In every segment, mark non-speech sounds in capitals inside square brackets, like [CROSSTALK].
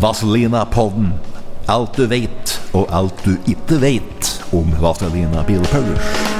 Vazelina-podden. Alt du vet, og alt du ikke vet om Vazelina Bilopphøggers.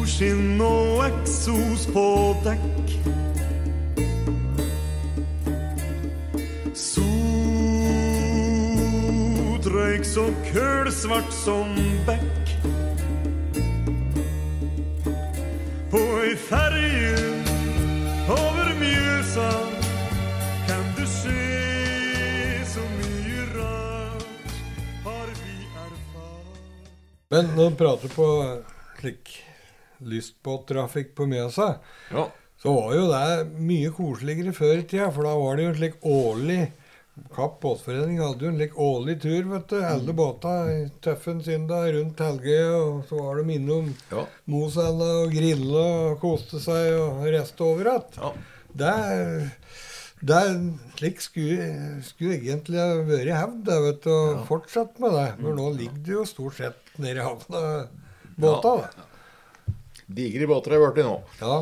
Solskinn eksos på dekk. Sotrøyk så kølsvart som bekk. På ei ferje over Mjøsa kan du se så mye rart har vi erfart. Men når du prater på slik lystbåttrafikk på Mjøsa, Ja. så var jo det mye koseligere før i tida. For da var det jo en slik årlig Kapp båtforening hadde jo en slik årlig tur, vet du. Alle båta tøffen sin da rundt Helgøya, og så var de innom Ja. Mosella og grilla og koste seg og reiste overalt. Ja. Det, er slik skulle, skulle egentlig ha vært hevd, vet du, og fortsatt med det. For nå ligger det jo stort sett nede i havna, båta. da. Digre båter jeg blitt nå. Ja.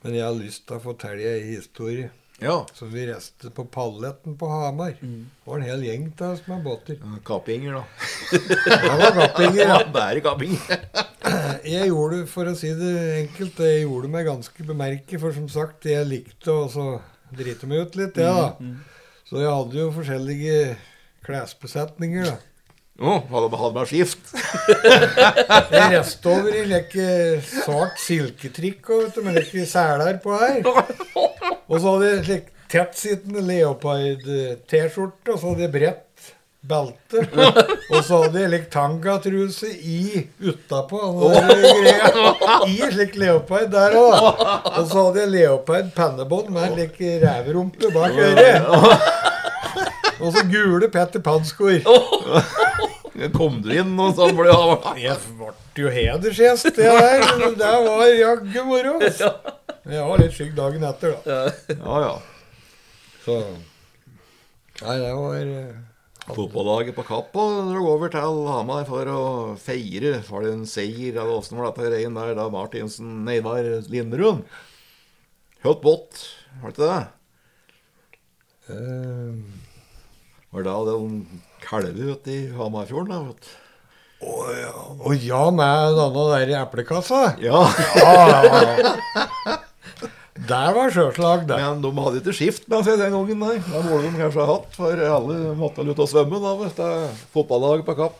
Men jeg har lyst til å fortelle ei historie. Ja. Så vi reiste på Palletten på Hamar. Det var en hel gjeng av oss med båter. Kappinger, da. [LAUGHS] Det var kappinger, Ja, [LAUGHS] ja. bare kappinger. [LAUGHS] Jeg gjorde, for å si det enkelt, jeg gjorde meg ganske bemerket. For som sagt, jeg likte å drite meg ut litt, jeg, da. Så jeg hadde jo forskjellige klesbesetninger, da. Å, hadde hadde meg skift. [LAUGHS] Jeg reiste over i like svart silketrikk og med like seler på her. Og så hadde jeg slik tettsittende leopard-T-skjorte, og så hadde jeg bredt belte. Og så hadde jeg like tangatruse i utapå. I slik leopard der òg. Og så hadde jeg leopard-pennebånd med like reverumpe bak øret. Og så gule Petter Pan-skor. Kom du inn, og sånn ble [LAUGHS] Jeg ble jo hedersgjest, det der. Det var jaggu moro. Men Jeg var litt skygg dagen etter, da. Ja, ja. Så Nei, det var eh, Fotballaget på Kapp og dro over til Hamar for å feire. Var det en seier, eller åssen var dette greien der da Martinsen Neidar Lindrun Høtt båt, var det ikke det? eh, Var det om kalver ute i Hamarfjorden? da? Å ja. Å ja, med denne der i eplekassa? Ja, Ja, ja. Der var sjøslag, det. men de hadde ikke skift med seg den gangen, nei. Det burde de kanskje ha hatt, for alle måtte ut og svømme da, vet du. Fotballaget på Kapp.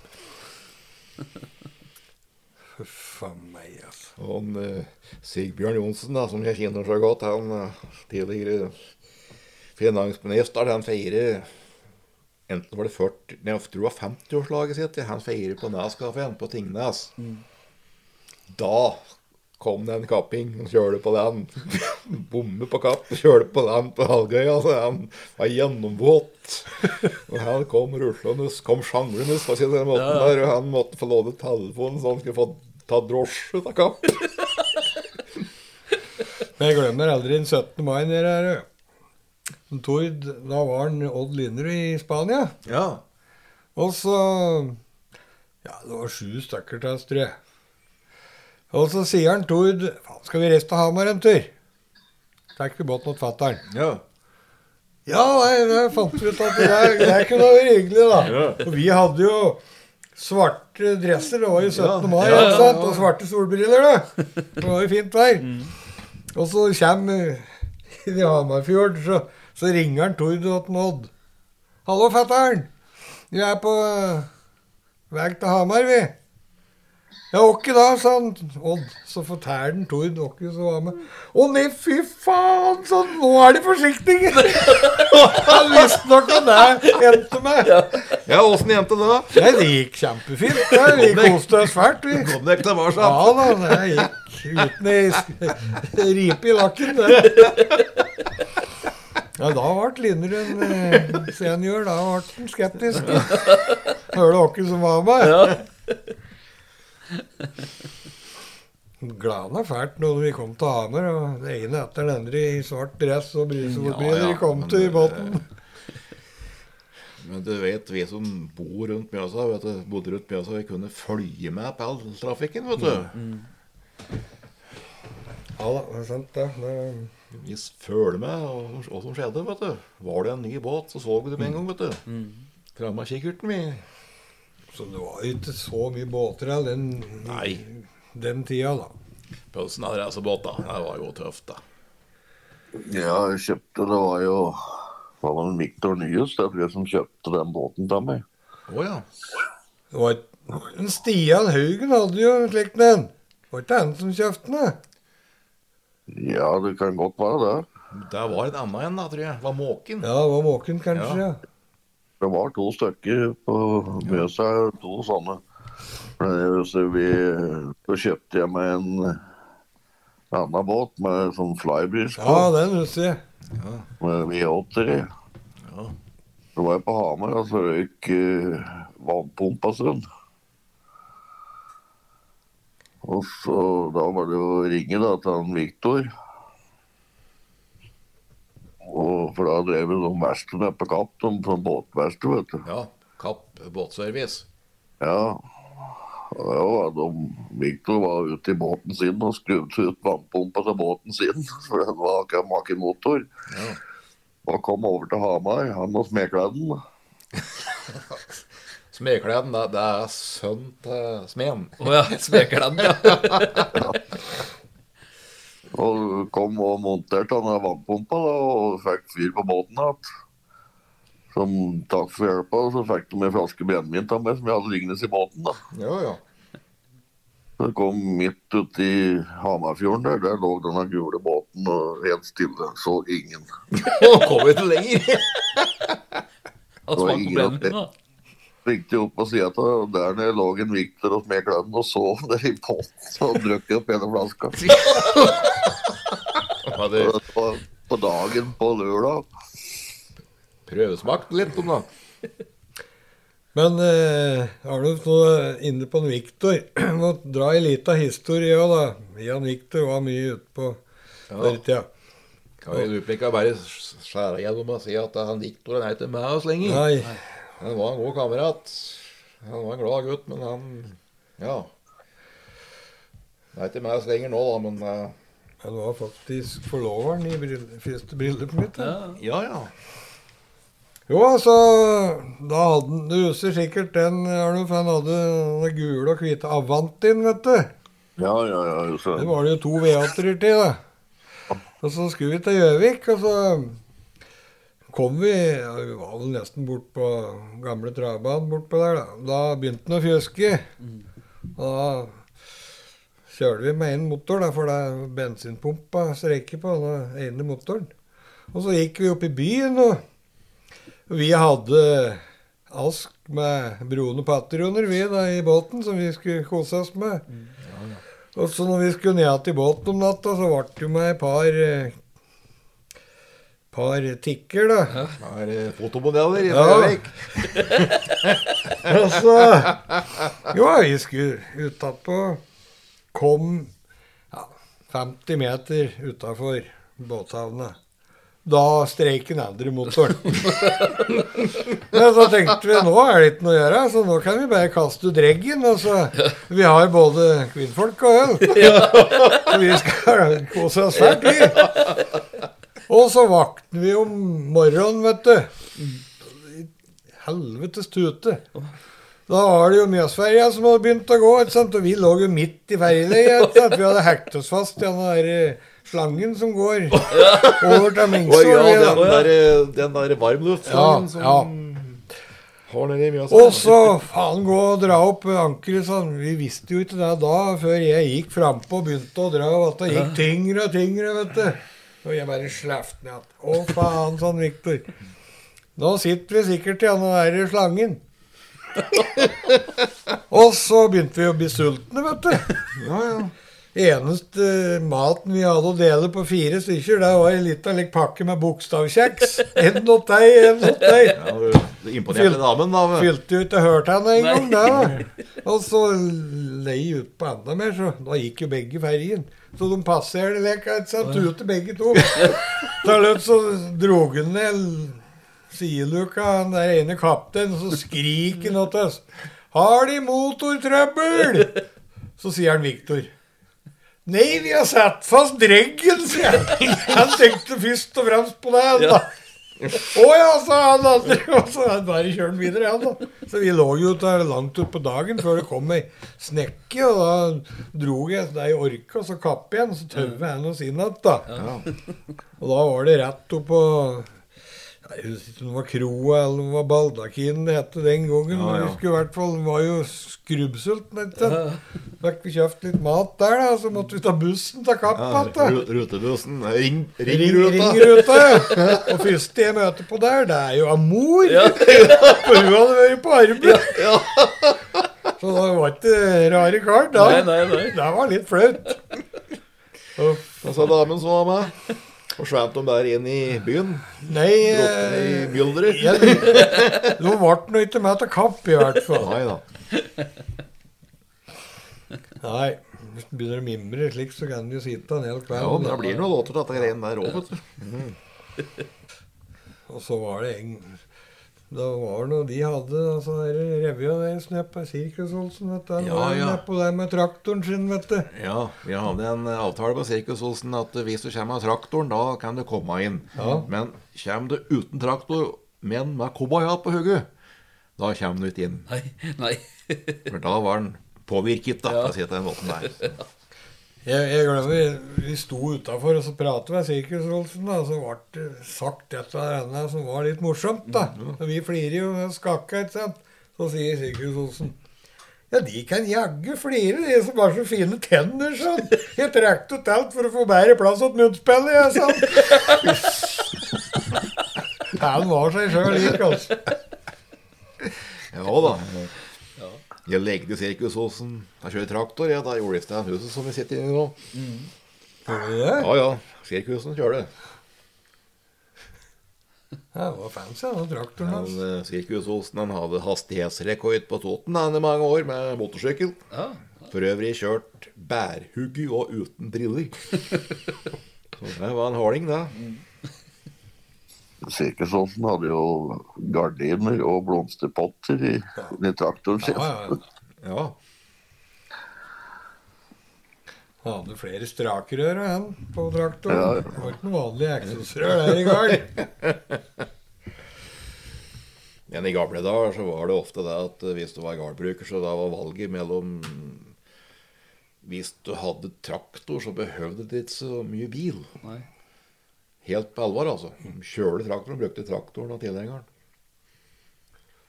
Huff a meg, altså. Og han, eh, Sigbjørn Johnsen, da, som jeg kjenner så godt, han eh, tidligere finansminister, han feirer Enten var det 40, nei, jeg tror det var 50-årslaget sitt. Han feirer på Neskafeen på Tingnes. Da kom det en kapping. Kjørte på den. [LAUGHS] Bomme på kapp. Kjørte på den på Halgøya. Så han var gjennomvåt. Og han kom ruslende, kom sjanglende på sin måten der. Og han måtte få låne telefonen så han skulle få ta drosje av Kapp. [LAUGHS] Men jeg glemmer aldri den 17. mai nede her. Tord, da var han Odd Linderud i Spania. Ja. Og så Ja, det var sju stykker til oss, tror jeg. Og så sier han Tord Faen, skal vi reise til Hamar en tur? Tar ikke båten mot fatter'n. ja. Ja, nei, det fant vi ut at det, der, det kunne være hyggelig, da. Og vi hadde jo svarte dresser. Det var jo 17. mai, ikke sant? Og svarte solbriller, da. Det var jo fint vær. Og så kommer [LAUGHS] i Hamarfjord, så, så ringer han Tord til Odd. 'Hallo, fatter'n. Vi er på uh, vei til Hamar, vi.' Ja, åkke da, sa han Odd. Så forteller han Tord åkke som var med. Å nei, fy faen, så nå er de forsiktige! Og han visste nok hva det [LAUGHS] endte med. Ja, åssen endte det? da? Nei, det gikk kjempefint. Ja, vi koste oss fælt, vi. Kom dere tilbake? Ja da, det gikk uten ei ripe i lakken, det. Ja, da ble Linderen eh, senior. Da ble han skeptisk. Hører du åkke som var med? Glana fælt når vi kom til Hamar, og det ene etter den andre i svart dress og brysebordbriller Ja, ja, kom men til båten. Men du vet, vi som bor rundt Mjøsa, vet du, bodde rundt Mjøsa, vi kunne følge med på all trafikken, vet du. Ja da, det er sant det. det Vi følger med og hva som skjedde, vet du. Var det en ny båt, så så vi det med en gang, vet du. Framme av kikkerten, vi. Så det var ikke så mye båter i den, Nei. den tida, da. Pølsen hadde racerbåt, da. Det var jo tøft, da. Ja, jeg kjøpte Det var jo det var vel Victor Nyhus det er jeg, som kjøpte den båten til meg. Å ja. Det var et- en Stian Haugen hadde jo en den. Det Var ikke han som kjøpte den? Ja, det kan godt være det. Det var en annen en, da, tror jeg. Det var måken. Ja, det var Måken, kanskje. Ja. Ja. Det var to stykker på Mjøsa, to sånne. Så vi, så kjøpte jeg meg en annen båt med sånn flybridge på. ja, den husker jeg. med V8-er i. Ja. Så var jeg på Hamar, og så røyk uh, vannpumpa sånn. Og så da var det å ringe da til han Viktor. Og for da drev sånn verksted nede på Kapp, de sånn båtverksted, vet du. ja. Kapp båtservice. Ja. Og ja, de, Victor var ute i båten sin og skrudde ut vannpumpa til båten sin, [LAUGHS] for den var ikke maken motor. Ja. Og kom over til Hamar, han og smedkledden. [LAUGHS] Smedkleden, det, det er sønn til smeden. Å ja, [LAUGHS] smekkledd, ja. Og kom og monterte denne vannpumpa da, og fikk fyr på båten igjen. Som takk for hjelpa, så fikk de en flaske brennevin av meg som jeg hadde liggende i båten. da. Ja, ja. Så det kom midt ute i Hamarfjorden der, der lå denne gule båten og helt stille. Så ingen. [LAUGHS] Nå kom vi til lenger. Han smakte brennevin, da. Ringte opp på sida av der nede lå en Victor og smedkledden og sov der i potten og drakk opp hele flaska. Ja, [LAUGHS] det Og På dagen på lørdag. prøvesmakt litt om da. Men eh, Arnulf, nå inne på en Victor Må dra ei lita historie òg, da. Jan Victor var mye ute på den tida. Kan vi bare skjære gjennom og si at han Victor han er ikke med oss lenger. Nei. Han var en god kamerat. Han var en glad gutt, men han Ja. Det er ikke meg lenger nå, da, men uh... Han var faktisk forloveren i brill første bryllupet mitt. da. Ja, ja. Jo, altså Da hadde han Du husker sikkert den, Arnulf. Han hadde den gule og hvite Avantien, vet du. Ja, ja, ja. Så. Det var det jo to V8-er til, da. Og så skulle vi til Gjøvik, og så kom vi Vi var vel nesten bort på gamle travbanen bortpå der, da. Da begynte den å fjuske. Og da kjørte vi med én motor, da, for det bensinpumpa streiker på den ene motoren. Og så gikk vi opp i byen, og vi hadde ask med brune patroner vi da i båten som vi skulle kose oss med. Og så når vi skulle ned til båten om natta, så ble det jo med et par eh, par tikker, da. Det er eh, fotomodeller i Ja. [LAUGHS] Og så Jo, vi skulle utapå. Kom ja, 50 meter utafor båthavna. Da streik den andre motoren. [LAUGHS] Men så tenkte vi nå er det ikke noe å gjøre, så nå kan vi bare kaste ut reggen. Altså. vi har både kvinnfolk og øl. [LAUGHS] Så vi skal kose oss fælt, vi. Og så våkner vi om morgenen, vet du. I Helvetes tute. Da var det jo Mjøsferja som hadde begynt å gå, og vi lå jo midt i ferjeleiet. Vi hadde hekt oss fast i den der eh, slangen som går over til Å Oh, ja, den der, den der varmluftslangen Ja, som ja. har nedi Mjøsa. Og så faen gå og dra opp ankeret sånn. Vi visste jo ikke det da, før jeg gikk frampå og begynte å dra. At det gikk tyngre og tyngre, vet du. Og jeg bare slapp ned igjen. Å faen, sånn Viktor. Nå sitter vi sikkert igjen og er i slangen. [LAUGHS] og så begynte vi å bli sultne, vet du. Ja, ja. Eneste maten vi hadde å dele på fire stykker, det var ei lita like, pakke med bokstavkjeks. [LAUGHS] En åt deg, en åt deg. ja du, imponerte damen, da. Fylte jo ikke hørt henne engang, da. Og så lei ut på enda mer, så da gikk jo begge ferjen. Så de passerte leka, ikke sant, ute begge to. [LAUGHS] Til løp så dro han ned sideluka, han der ene kapteinen, så skriker han til oss. Har de motortrøbbel? Så sier han Viktor. Nei, vi har satt fast dreggen, sier jeg. Han tenkte først og fremst på det, han, da. Å ja, sa han andre. [LAUGHS] Og så han bare kjørte han videre, han da. Så vi lå jo der langt utpå dagen før det kom ei snekke, og da dro jeg så i orka, og så kapp igjen, og så tøvde han oss inn igjen, da. Og da var det rett oppå jeg husker ikke om det var kroa eller om det var baldakinen det het den gangen. Ja, men ja. vi i hvert fall, var jo skrubbsultne. Ja. Fikk vi kjøpt litt mat der, da, så måtte vi ta bussen til Kapp igjen. Ja, rutebussen. Ring, Ring, ringruta. ringruta, ja. Og første jeg møter på der, det er jo av mor. [LAUGHS] For hun hadde vært på arbeid. Så det var ikke rare kar da. Nei, nei, nei. Det var litt flaut. Og så damen som var med. Og svant de der inn i byen. Nei, i mylderet. jeg, nå ble nå ikke med til Kapp, i hvert fall. Nei da. Nei, hvis du begynner å mimre slik, så kan du jo sitte en hel kveld. Ja, men det blir noen låter til dette greiene der òg, vet du. Og så var det en Da var det noe de hadde, altså der revya deres nede på Sirkus Olsen, vet du. Han Ja, var ja. nede på der med traktoren sin, vet du. Ja, vi hadde en avtale på Sirkus Olsen at hvis du kommer med traktoren, da kan du komme inn. Ja. Men kommer du uten traktor, men med cowboyhatt på hodet, da kommer du ikke inn. Nei, nei. For da var han påvirket, da, Ja. for å si det på den måten der. [LAUGHS] Jeg, jeg glemmer, Vi sto utafor og så pratet med Sirkus Olsen, og så ble det sagt et eller annet som var litt morsomt. da. Og vi flirer jo og skakker, ikke sant. Så sier Sirkus Olsen ja, de kan jaggu flire, de som har så fine tenner, sånn. Jeg trakk ut alt for å få bedre plass til munnspillet, jeg, sånn. [LAUGHS] Han var seg sjøl lik, altså. Ja da. Jeg legde Sirkus Olsen. Jeg kjører traktor, ja, da gjorde jeg det huset som vi sitter inne i nå. Gjorde du det? Ja ja, Sirkusen kjører. Ja, det var fancy, den traktoren hans. Altså. Sirkus Olsen han hadde hastighetsrekord på Toten han i mange år med motorsykkel. Ja. For øvrig kjørt bærhuggy og uten briller. [LAUGHS] Så det var en harding, det. Sirkusåsen hadde jo gardiner og blomsterpotter i, i traktoren sin. Ja, ja, ja. Han hadde flere strakrør enn han på traktoren. Ja. Det var ikke noe vanlig eksosrør der i gang. [LAUGHS] Men i gamle dager så var det ofte det at eh, hvis du var gardbruker, så da var valget mellom Hvis du hadde traktor, så behøvde du ikke så mye bil. Nei. Helt på alvor, altså. Kjøle traktoren, brukte traktoren og tilhengeren.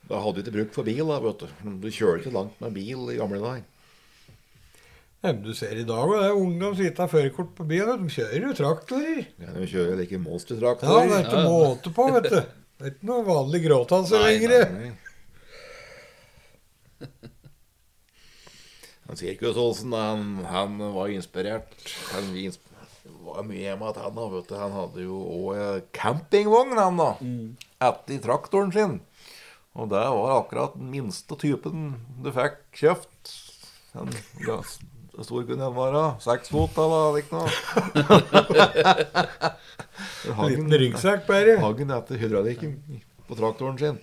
Da hadde du ikke brukt for bil, da, vet du. Du kjører ikke langt med bil i gamle dager. Ja, men du ser i dag, det er ungdom som ikke har førerkort på bil, de kjører jo traktorer. Ja, de kjører like Ja, monstertraktorer. det er ikke måte på, vet du. Det er ikke noe vanlig gråtanse lenger. nei, nei. Han Sirkus Olsen, han, han var inspirert. Han var mye hjemme at han vet du. Han hadde jo òg campingvogn, han da. Etter traktoren sin. Og det var akkurat den minste typen du fikk kjøpt. En ja, stor kunne den være? Seks fot, da? da, Ikke noe? [LAUGHS] Liten ryggsekk bare. Hagen etter hydraulikken på traktoren sin.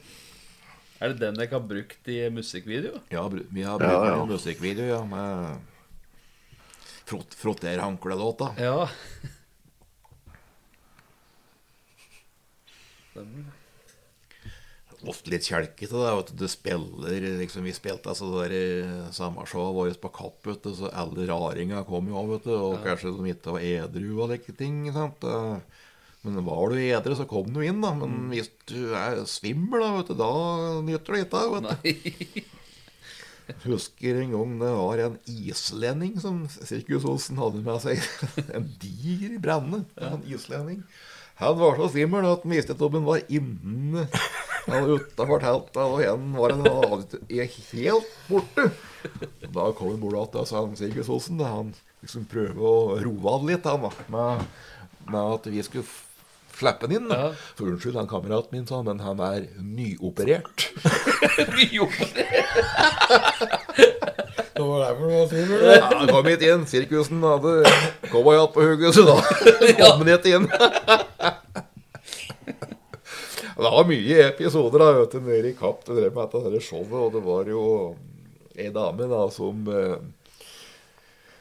Er det den jeg har brukt i musikkvideo? Ja, vi har Ja, brukt ja. i musikkvideo ja, med frot, frotterhanklelåta. Ja. Stemmer. ofte litt kjelkete. til det Du Du spiller liksom Vi spilte altså det der sommershowet vårt på Kapp, vet du, så alle raringa kom jo av, vet du. Og kanskje de ikke var edru og like ting. sant? Men var du edru, så kom du inn, da. Men hvis du er svimmel, da, vet du, da nytter du ikke. du. [LAUGHS] Husker en gang det var en islending som Sirkus Olsen hadde med seg. [LAUGHS] En diger brenne. En islending. Han var så svimmel at han visste ikke om han var inne eller utafor teltet. Og igjen var han helt borte. Da kom han bort sa han, Sirkus Olsen. Han liksom prøvde å roe han litt, han. Med, med at vi skulle slippe han inn. Ja. For unnskyld, han kameraten min, sa men han er nyoperert. [LAUGHS] nyoperert? [LAUGHS] Det var derfor det var svimmel. Ja, han kom hit inn. Sirkusen hadde cowboyhatt på hodet, så da [LAUGHS] kom han hit inn. Det var mye episoder da, vet du, nede i Kapp. Det drev med dette showet, og det var jo ei dame da som eh,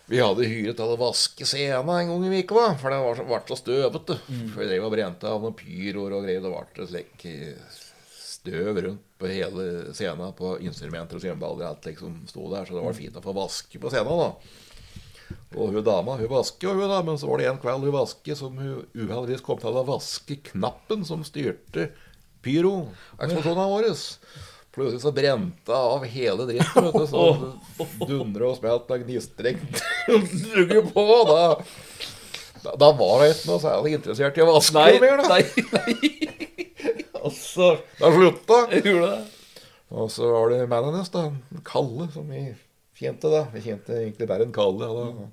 vi hadde hyret til å vaske scenen en gang i uka, for den var så, ble så støvete. For vi drev og brente av noen pyroer og greier. Det ble slik eh, støv rundt på hele scenen på instrumenter og svømmeballer og alt liksom sto der, så det var fint å få vaske på scenen. da. Og hun dama hun vasker, hun da, men så var det en kveld hun vasker som hun uheldigvis kom til å vaske knappen som styrte pyroeksplosjonene våre. Plutselig så brente jeg av hele dritten. vet du, Så dundra [LAUGHS] og spilte med gnistrek på. Da, da, var jeg ikke noe særlig interessert i å vaske Nei, mer. da. nei, nei. [LAUGHS] Altså, Da slutta. jeg gjorde det. Og så var det mannen hennes, da. Kalle, som vi kjente. da Vi kjente egentlig bare en Kalle. da.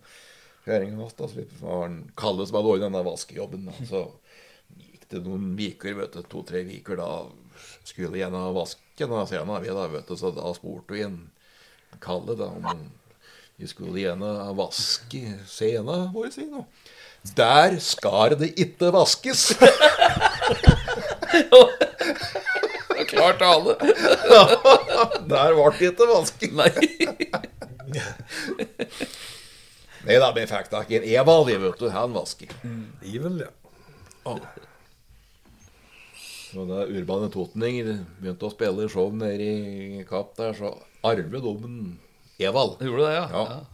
Kjerringa hans, da. Så det var en Kalle som hadde ordnet denne vaskejobben. Da. Så gikk det noen uker, vet du, to-tre uker, da skulle jeg gjerne vaske denne scenen. Vi, da, vet du, så da spurte vi en Kalle da om vi skulle gjerne vaske scenen vår. vi, nå. Der skal det ikke vaskes! [LAUGHS] Klart alle. [LAUGHS] Der ble det ikke vasking. Nei. Nei da, vi fikk tak i en Evald, vet du. Han vasker. Ivel, ja. Og da Urbane Totninger begynte å spille show nede i Kapp der, så arvet de en Evald. Gjorde det, ja. Ja. ja.